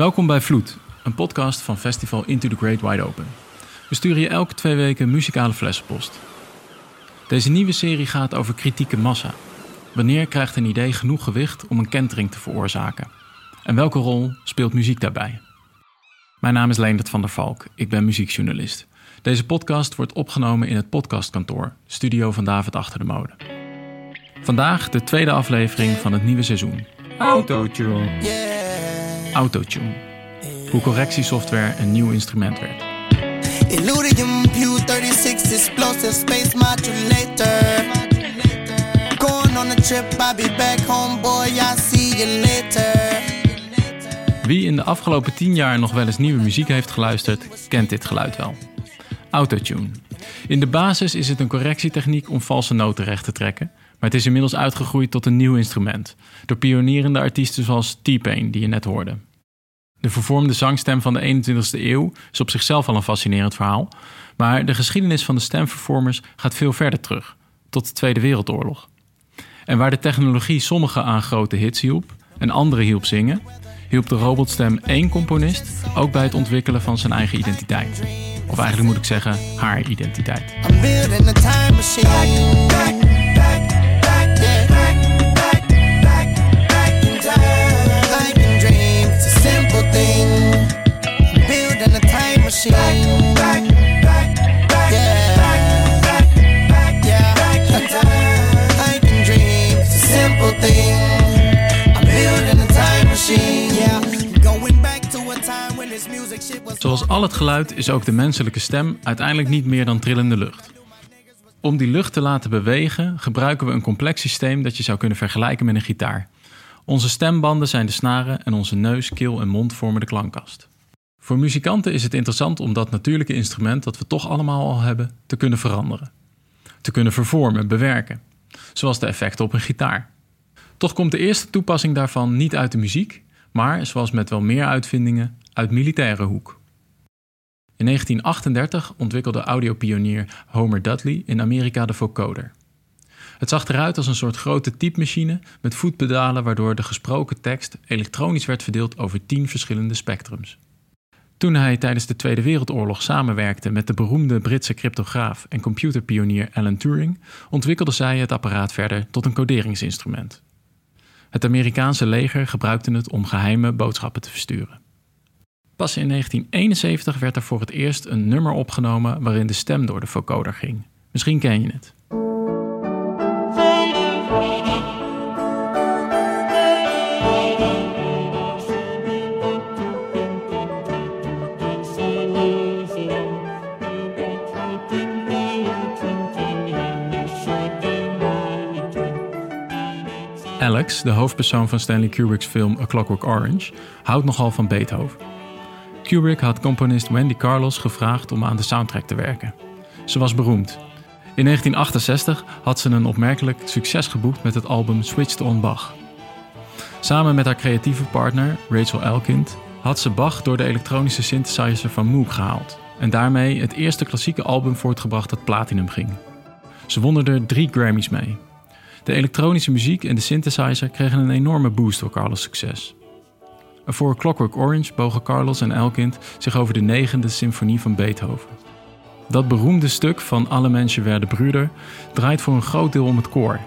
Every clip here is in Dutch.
Welkom bij Vloed, een podcast van Festival Into the Great Wide Open. We sturen je elke twee weken muzikale flessenpost. Deze nieuwe serie gaat over kritieke massa. Wanneer krijgt een idee genoeg gewicht om een kentering te veroorzaken? En welke rol speelt muziek daarbij? Mijn naam is Leendert van der Valk, ik ben muziekjournalist. Deze podcast wordt opgenomen in het podcastkantoor, studio van David Achter de Mode. Vandaag de tweede aflevering van het nieuwe seizoen. Autotune. Autotune. Hoe correctiesoftware een nieuw instrument werd. Illudium Pew 36 explosive space modulator. Going on a trip, I'll be back home, boy. I'll see you later. Wie in de afgelopen 10 jaar nog wel eens nieuwe muziek heeft geluisterd, kent dit geluid wel. Autotune. In de basis is het een correctietechniek om valse noten recht te trekken, het is inmiddels uitgegroeid tot een nieuw instrument, door pionierende artiesten zoals T-Pain, die je net hoorde. De vervormde zangstem van de 21ste eeuw is op zichzelf al een fascinerend verhaal, maar de geschiedenis van de stemvervormers gaat veel verder terug, tot de Tweede Wereldoorlog. En waar de technologie sommigen aan grote hits hielp en anderen hielp zingen, hielp de robotstem één componist ook bij het ontwikkelen van zijn eigen identiteit. Of eigenlijk moet ik zeggen, haar identiteit. A time machine. Yeah. Yeah. I can dream, it's a simple thing. I'm building a time machine. Yeah. Going back to a time when this music shit was. Zoals al het geluid is ook de menselijke stem uiteindelijk niet meer dan trillende lucht. Om die lucht te laten bewegen gebruiken we een complex systeem dat je zou kunnen vergelijken met een gitaar. Onze stembanden zijn de snaren en onze neus, keel en mond vormen de klankkast. Voor muzikanten is het interessant om dat natuurlijke instrument dat we toch allemaal al hebben te kunnen veranderen. Te kunnen vervormen, bewerken. Zoals de effecten op een gitaar. Toch komt de eerste toepassing daarvan niet uit de muziek, maar, zoals met wel meer uitvindingen, uit militaire hoek. In 1938 ontwikkelde audiopionier Homer Dudley in Amerika de vocoder. Het zag eruit als een soort grote typemachine met voetpedalen waardoor de gesproken tekst elektronisch werd verdeeld over tien verschillende spectrums. Toen hij tijdens de Tweede Wereldoorlog samenwerkte met de beroemde Britse cryptograaf en computerpionier Alan Turing, ontwikkelde zij het apparaat verder tot een coderingsinstrument. Het Amerikaanse leger gebruikte het om geheime boodschappen te versturen. Pas in 1971 werd er voor het eerst een nummer opgenomen waarin de stem door de vocoder ging. Misschien ken je het. De hoofdpersoon van Stanley Kubrick's film A Clockwork Orange, houdt nogal van Beethoven. Kubrick had componist Wendy Carlos gevraagd om aan de soundtrack te werken. Ze was beroemd. In 1968 had ze een opmerkelijk succes geboekt met het album Switched on Bach. Samen met haar creatieve partner Rachel Elkind had ze Bach door de elektronische synthesizer van Moog gehaald en daarmee het eerste klassieke album voortgebracht dat platinum ging. Ze wonnen er drie Grammys mee. De elektronische muziek en de synthesizer kregen een enorme boost door Carlos' succes. Voor Clockwork Orange bogen Carlos en Elkind zich over de negende symfonie van Beethoven. Dat beroemde stuk van Alle mensen werden broeder draait voor een groot deel om het koor.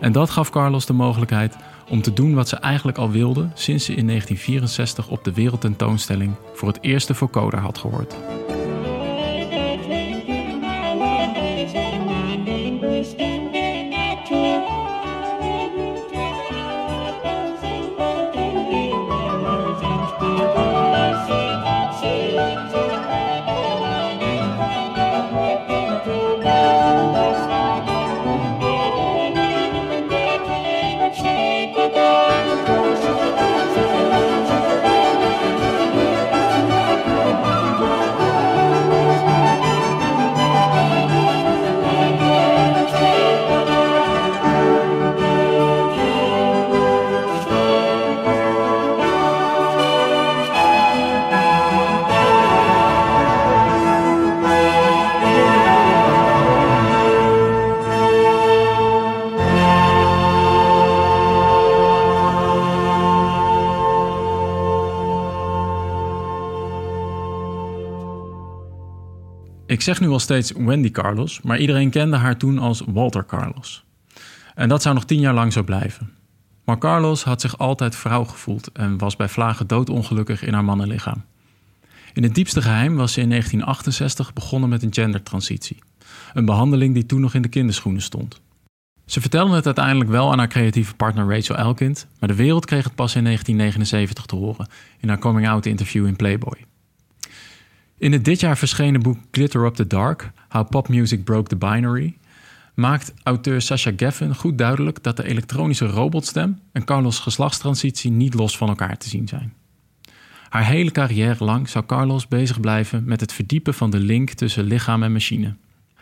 En dat gaf Carlos de mogelijkheid om te doen wat ze eigenlijk al wilde sinds ze in 1964 op de wereldtentoonstelling voor het eerste vocoder had gehoord. Zeg nu al steeds Wendy Carlos, maar iedereen kende haar toen als Walter Carlos. En dat zou nog tien jaar lang zo blijven. Maar Carlos had zich altijd vrouw gevoeld en was bij vlagen doodongelukkig in haar mannenlichaam. In het diepste geheim was ze in 1968 begonnen met een gendertransitie. Een behandeling die toen nog in de kinderschoenen stond. Ze vertelde het uiteindelijk wel aan haar creatieve partner Rachel Elkind, maar de wereld kreeg het pas in 1979 te horen in haar coming-out interview in Playboy. In het dit jaar verschenen boek Glitter Up the Dark: How Pop Music Broke the Binary maakt auteur Sasha Geffen goed duidelijk dat de elektronische robotstem en Carlos' geslachtstransitie niet los van elkaar te zien zijn. Haar hele carrière lang zou Carlos bezig blijven met het verdiepen van de link tussen lichaam en machine.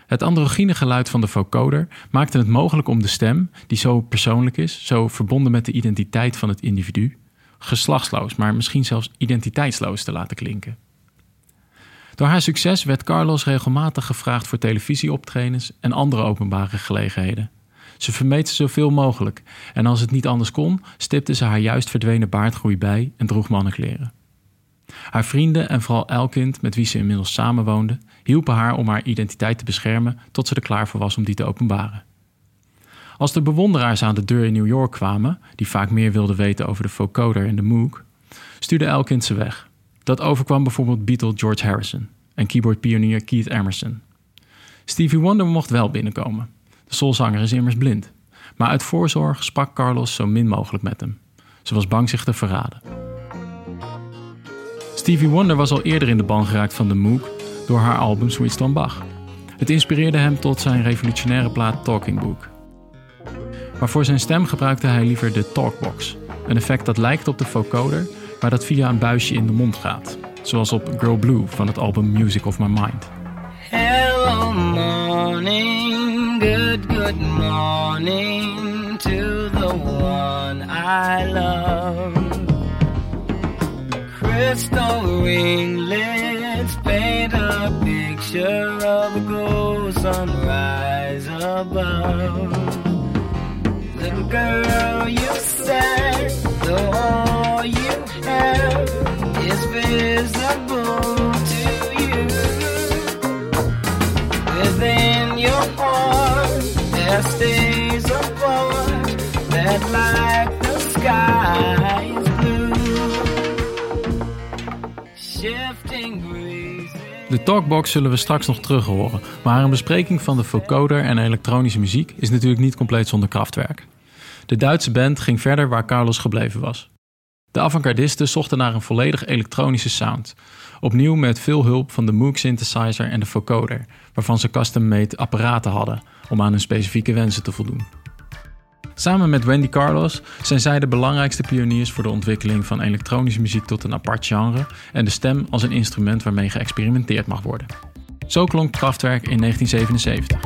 Het androgyne geluid van de vocoder maakte het mogelijk om de stem, die zo persoonlijk is, zo verbonden met de identiteit van het individu, geslachtsloos, maar misschien zelfs identiteitsloos te laten klinken. Door haar succes werd Carlos regelmatig gevraagd voor televisieoptredens en andere openbare gelegenheden. Ze vermeed ze zoveel mogelijk en als het niet anders kon, stipte ze haar juist verdwenen baardgroei bij en droeg mannenkleren. Haar vrienden en vooral Elkind, met wie ze inmiddels samenwoonde, hielpen haar om haar identiteit te beschermen tot ze er klaar voor was om die te openbaren. Als de bewonderaars aan de deur in New York kwamen, die vaak meer wilden weten over de vocoder en de Moog, stuurde Elkind ze weg. Dat overkwam bijvoorbeeld Beatle George Harrison en keyboardpionier Keith Emerson. Stevie Wonder mocht wel binnenkomen. De soulzanger is immers blind. Maar uit voorzorg sprak Carlos zo min mogelijk met hem. Ze was bang zich te verraden. Stevie Wonder was al eerder in de ban geraakt van de Moog door haar album Switched on Bach. Het inspireerde hem tot zijn revolutionaire plaat Talking Book. Maar voor zijn stem gebruikte hij liever de Talkbox, een effect dat lijkt op de vocoder, maar dat via een buisje in de mond gaat, zoals op Girl Blue van het album Music of My Mind. Hello morning, good good morning to the one I love. Crystal ringlets paint a picture of a gold sunrise above. Little girl, you said De Talkbox zullen we straks nog terug horen, maar een bespreking van de vocoder en elektronische muziek is natuurlijk niet compleet zonder krachtwerk. De Duitse band ging verder waar Carlos gebleven was. De avant-gardisten zochten naar een volledig elektronische sound. Opnieuw met veel hulp van de Moog synthesizer en de vocoder, waarvan ze custom-made apparaten hadden om aan hun specifieke wensen te voldoen. Samen met Wendy Carlos zijn zij de belangrijkste pioniers voor de ontwikkeling van elektronische muziek tot een apart genre en de stem als een instrument waarmee geëxperimenteerd mag worden. Zo klonk Kraftwerk in 1977.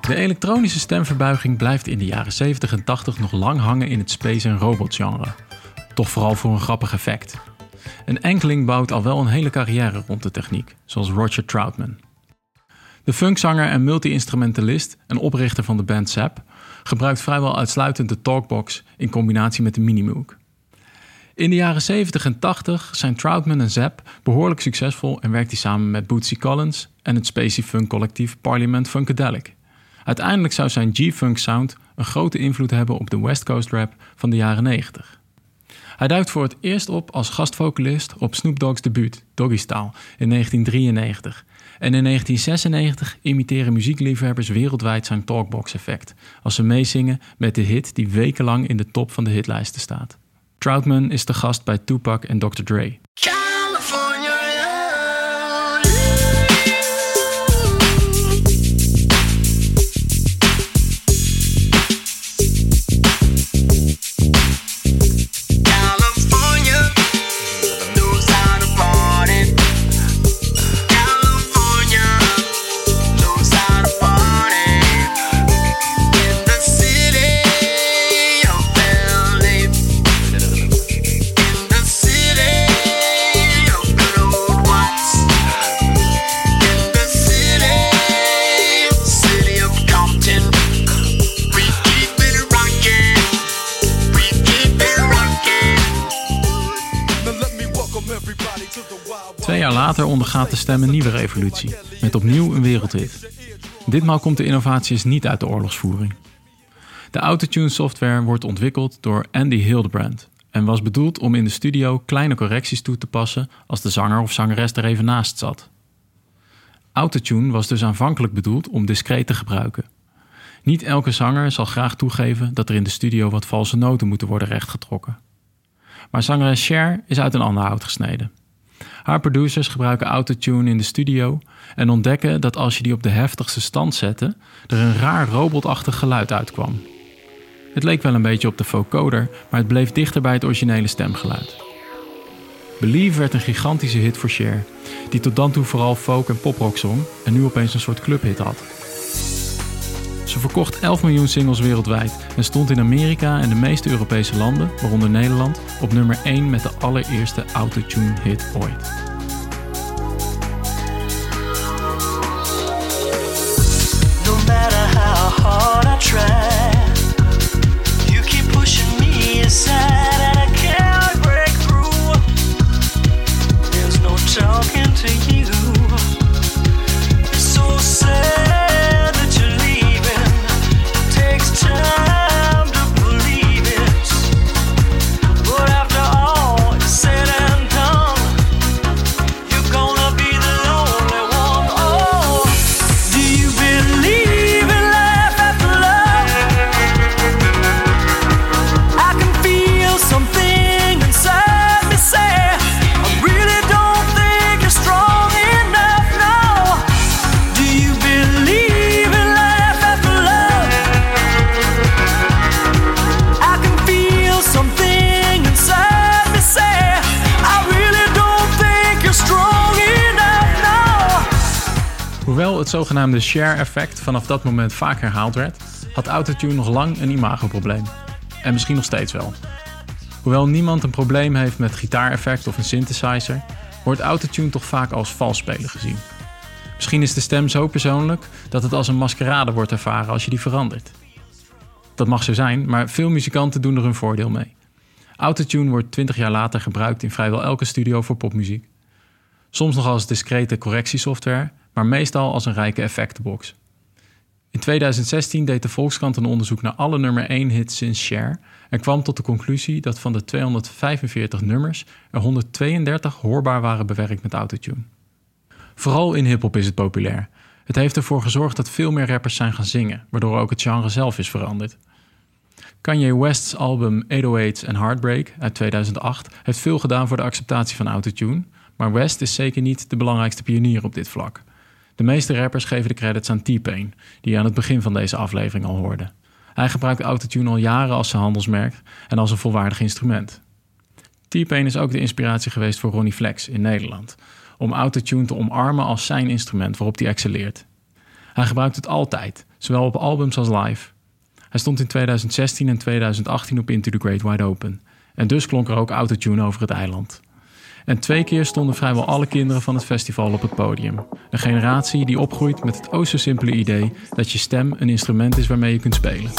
De elektronische stemverbuiging blijft in de jaren 70 en 80 nog lang hangen in het space- en robotgenre. Toch vooral voor een grappig effect. Een enkeling bouwt al wel een hele carrière rond de techniek, zoals Roger Troutman. De funkzanger en multi-instrumentalist en oprichter van de band Zap gebruikt vrijwel uitsluitend de Talkbox in combinatie met de Minimoog. In de jaren 70 en 80 zijn Troutman en Zapp behoorlijk succesvol en werkt hij samen met Bootsy Collins en het spacey funk collectief Parliament Funkadelic. Uiteindelijk zou zijn G-funk sound een grote invloed hebben op de West Coast rap van de jaren 90. Hij duikt voor het eerst op als gastvocalist op Snoop Dogg's debuut, Doggy Style, in 1993. En in 1996 imiteren muziekliefhebbers wereldwijd zijn talkbox-effect als ze meezingen met de hit die wekenlang in de top van de hitlijsten staat. Troutman is de gast bij Tupac en Dr. Dre. Ondergaat de stem een nieuwe revolutie, met opnieuw een wereldhit. Ditmaal komt de innovatie eens niet uit de oorlogsvoering. De autotune software wordt ontwikkeld door Andy Hildebrand en was bedoeld om in de studio kleine correcties toe te passen als de zanger of zangeres er even naast zat. Autotune was dus aanvankelijk bedoeld om discreet te gebruiken. Niet elke zanger zal graag toegeven dat er in de studio wat valse noten moeten worden rechtgetrokken. Maar zangeres Cher is uit een ander hout gesneden. Haar producers gebruiken autotune in de studio en ontdekken dat als je die op de heftigste stand zette, er een raar robotachtig geluid uitkwam. Het leek wel een beetje op de vocoder, maar het bleef dichter bij het originele stemgeluid. Believe werd een gigantische hit voor Cher, die tot dan toe vooral folk en poprock zong en nu opeens een soort clubhit had. Ze verkocht 11 miljoen singles wereldwijd en stond in Amerika en de meeste Europese landen, waaronder Nederland, op nummer 1 met de allereerste autotune hit ooit. Het zogenaamde share-effect vanaf dat moment vaak herhaald werd, had autotune nog lang een imagoprobleem. En misschien nog steeds wel. Hoewel niemand een probleem heeft met gitaareffect of een synthesizer, wordt autotune toch vaak als vals spelen gezien. Misschien is de stem zo persoonlijk dat het als een maskerade wordt ervaren als je die verandert. Dat mag zo zijn, maar veel muzikanten doen er hun voordeel mee. Autotune wordt 20 jaar later gebruikt in vrijwel elke studio voor popmuziek. Soms nog als discrete correctiesoftware, maar meestal als een rijke effectenbox. In 2016 deed de Volkskrant een onderzoek naar alle nummer 1 hits sinds Cher en kwam tot de conclusie dat van de 245 nummers er 132 hoorbaar waren bewerkt met autotune. Vooral in hip-hop is het populair. Het heeft ervoor gezorgd dat veel meer rappers zijn gaan zingen, waardoor ook het genre zelf is veranderd. Kanye West's album 808's and Heartbreak uit 2008 heeft veel gedaan voor de acceptatie van autotune, maar West is zeker niet de belangrijkste pionier op dit vlak. De meeste rappers geven de credits aan T-Pain, die je aan het begin van deze aflevering al hoorde. Hij gebruikt autotune al jaren als zijn handelsmerk en als een volwaardig instrument. T-Pain is ook de inspiratie geweest voor Ronnie Flex in Nederland, om autotune te omarmen als zijn instrument waarop hij excelleert. Hij gebruikt het altijd, zowel op albums als live. Hij stond in 2016 en 2018 op Into the Great Wide Open. En dus klonk er ook autotune over het eiland. En twee keer stonden vrijwel alle kinderen van het festival op het podium. Een generatie die opgroeit met het o zo simpele idee dat je stem een instrument is waarmee je kunt spelen.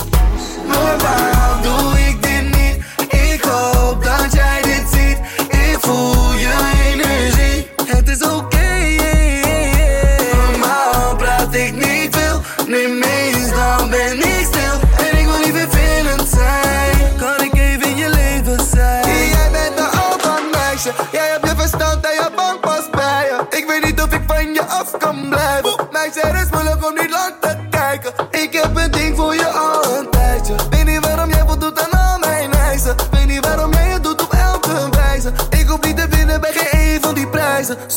Doe ik dit niet. Ik hoop dat jij dit ziet.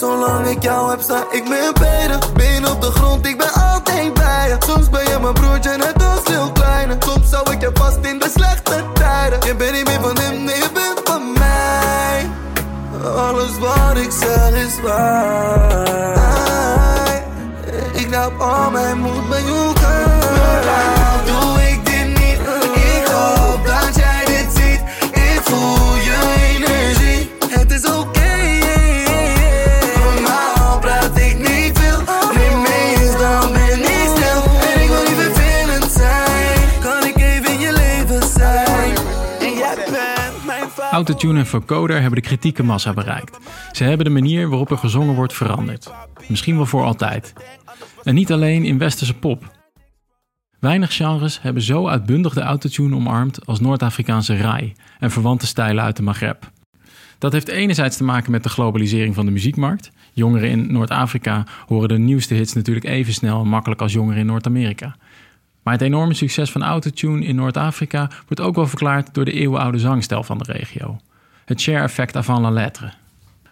Zolang ik jou heb, sta ik met benen op de grond. Ik ben altijd bij je. Soms ben je mijn broertje, net als Autotune en vocoder hebben de kritieke massa bereikt. Ze hebben de manier waarop er gezongen wordt veranderd. Misschien wel voor altijd. En niet alleen in westerse pop. Weinig genres hebben zo uitbundig de autotune omarmd als Noord-Afrikaanse rai en verwante stijlen uit de Maghreb. Dat heeft enerzijds te maken met de globalisering van de muziekmarkt. Jongeren in Noord-Afrika horen de nieuwste hits natuurlijk even snel en makkelijk als jongeren in Noord-Amerika. Maar het enorme succes van autotune in Noord-Afrika wordt ook wel verklaard door de eeuwenoude zangstijl van de regio. Het share-effect avant la lettre.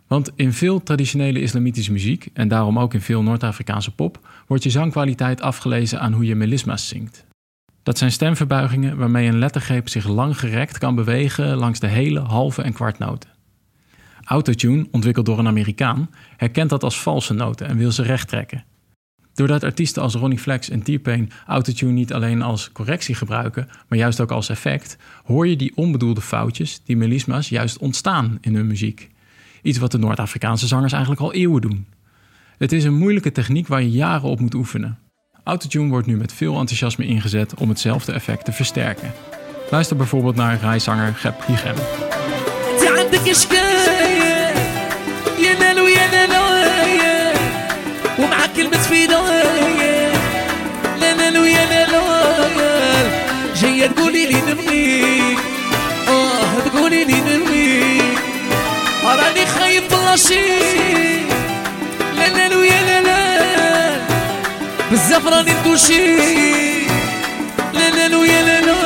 Want in veel traditionele islamitische muziek, en daarom ook in veel Noord-Afrikaanse pop, wordt je zangkwaliteit afgelezen aan hoe je melisma's zingt. Dat zijn stemverbuigingen waarmee een lettergreep zich lang gerekt kan bewegen langs de hele, halve en kwartnoten. Autotune, ontwikkeld door een Amerikaan, herkent dat als valse noten en wil ze recht trekken. Doordat artiesten als Ronnie Flex en T-Pain autotune niet alleen als correctie gebruiken, maar juist ook als effect, hoor je die onbedoelde foutjes, die melisma's, juist ontstaan in hun muziek. Iets wat de Noord-Afrikaanse zangers eigenlijk al eeuwen doen. Het is een moeilijke techniek waar je jaren op moet oefenen. Autotune wordt nu met veel enthousiasme ingezet om hetzelfde effect te versterken. Luister bijvoorbeeld naar rijzanger Gep Higem. كلمة فداية لا نالو يا نالايا جاية تقولي لي نرميك آه تقولي لي نرميك راني خايف والله شي لا نالو يا نالا بزاف راني ندوشي لا لا لا يا لا لا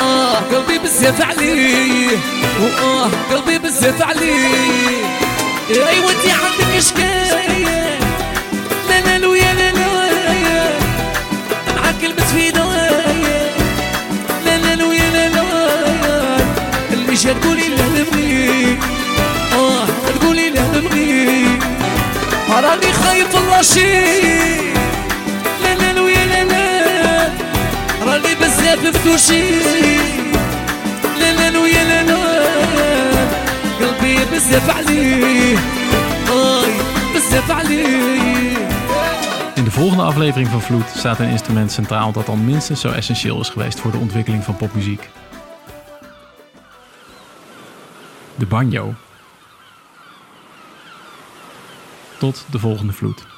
آه قلبي بزاف عليه واه قلبي بزاف عليه ايوا انت عندك اشكايه راني خايف والله شي لا لا لا يا لا لا راني بزاف مفتوشي لا لا لا يا لا لا قلبي بزاف عليه آي بزاف عليه In de volgende aflevering van Vloed staat een instrument centraal dat al minstens zo essentieel is geweest voor de ontwikkeling van popmuziek. De banjo. Tot de volgende vloed.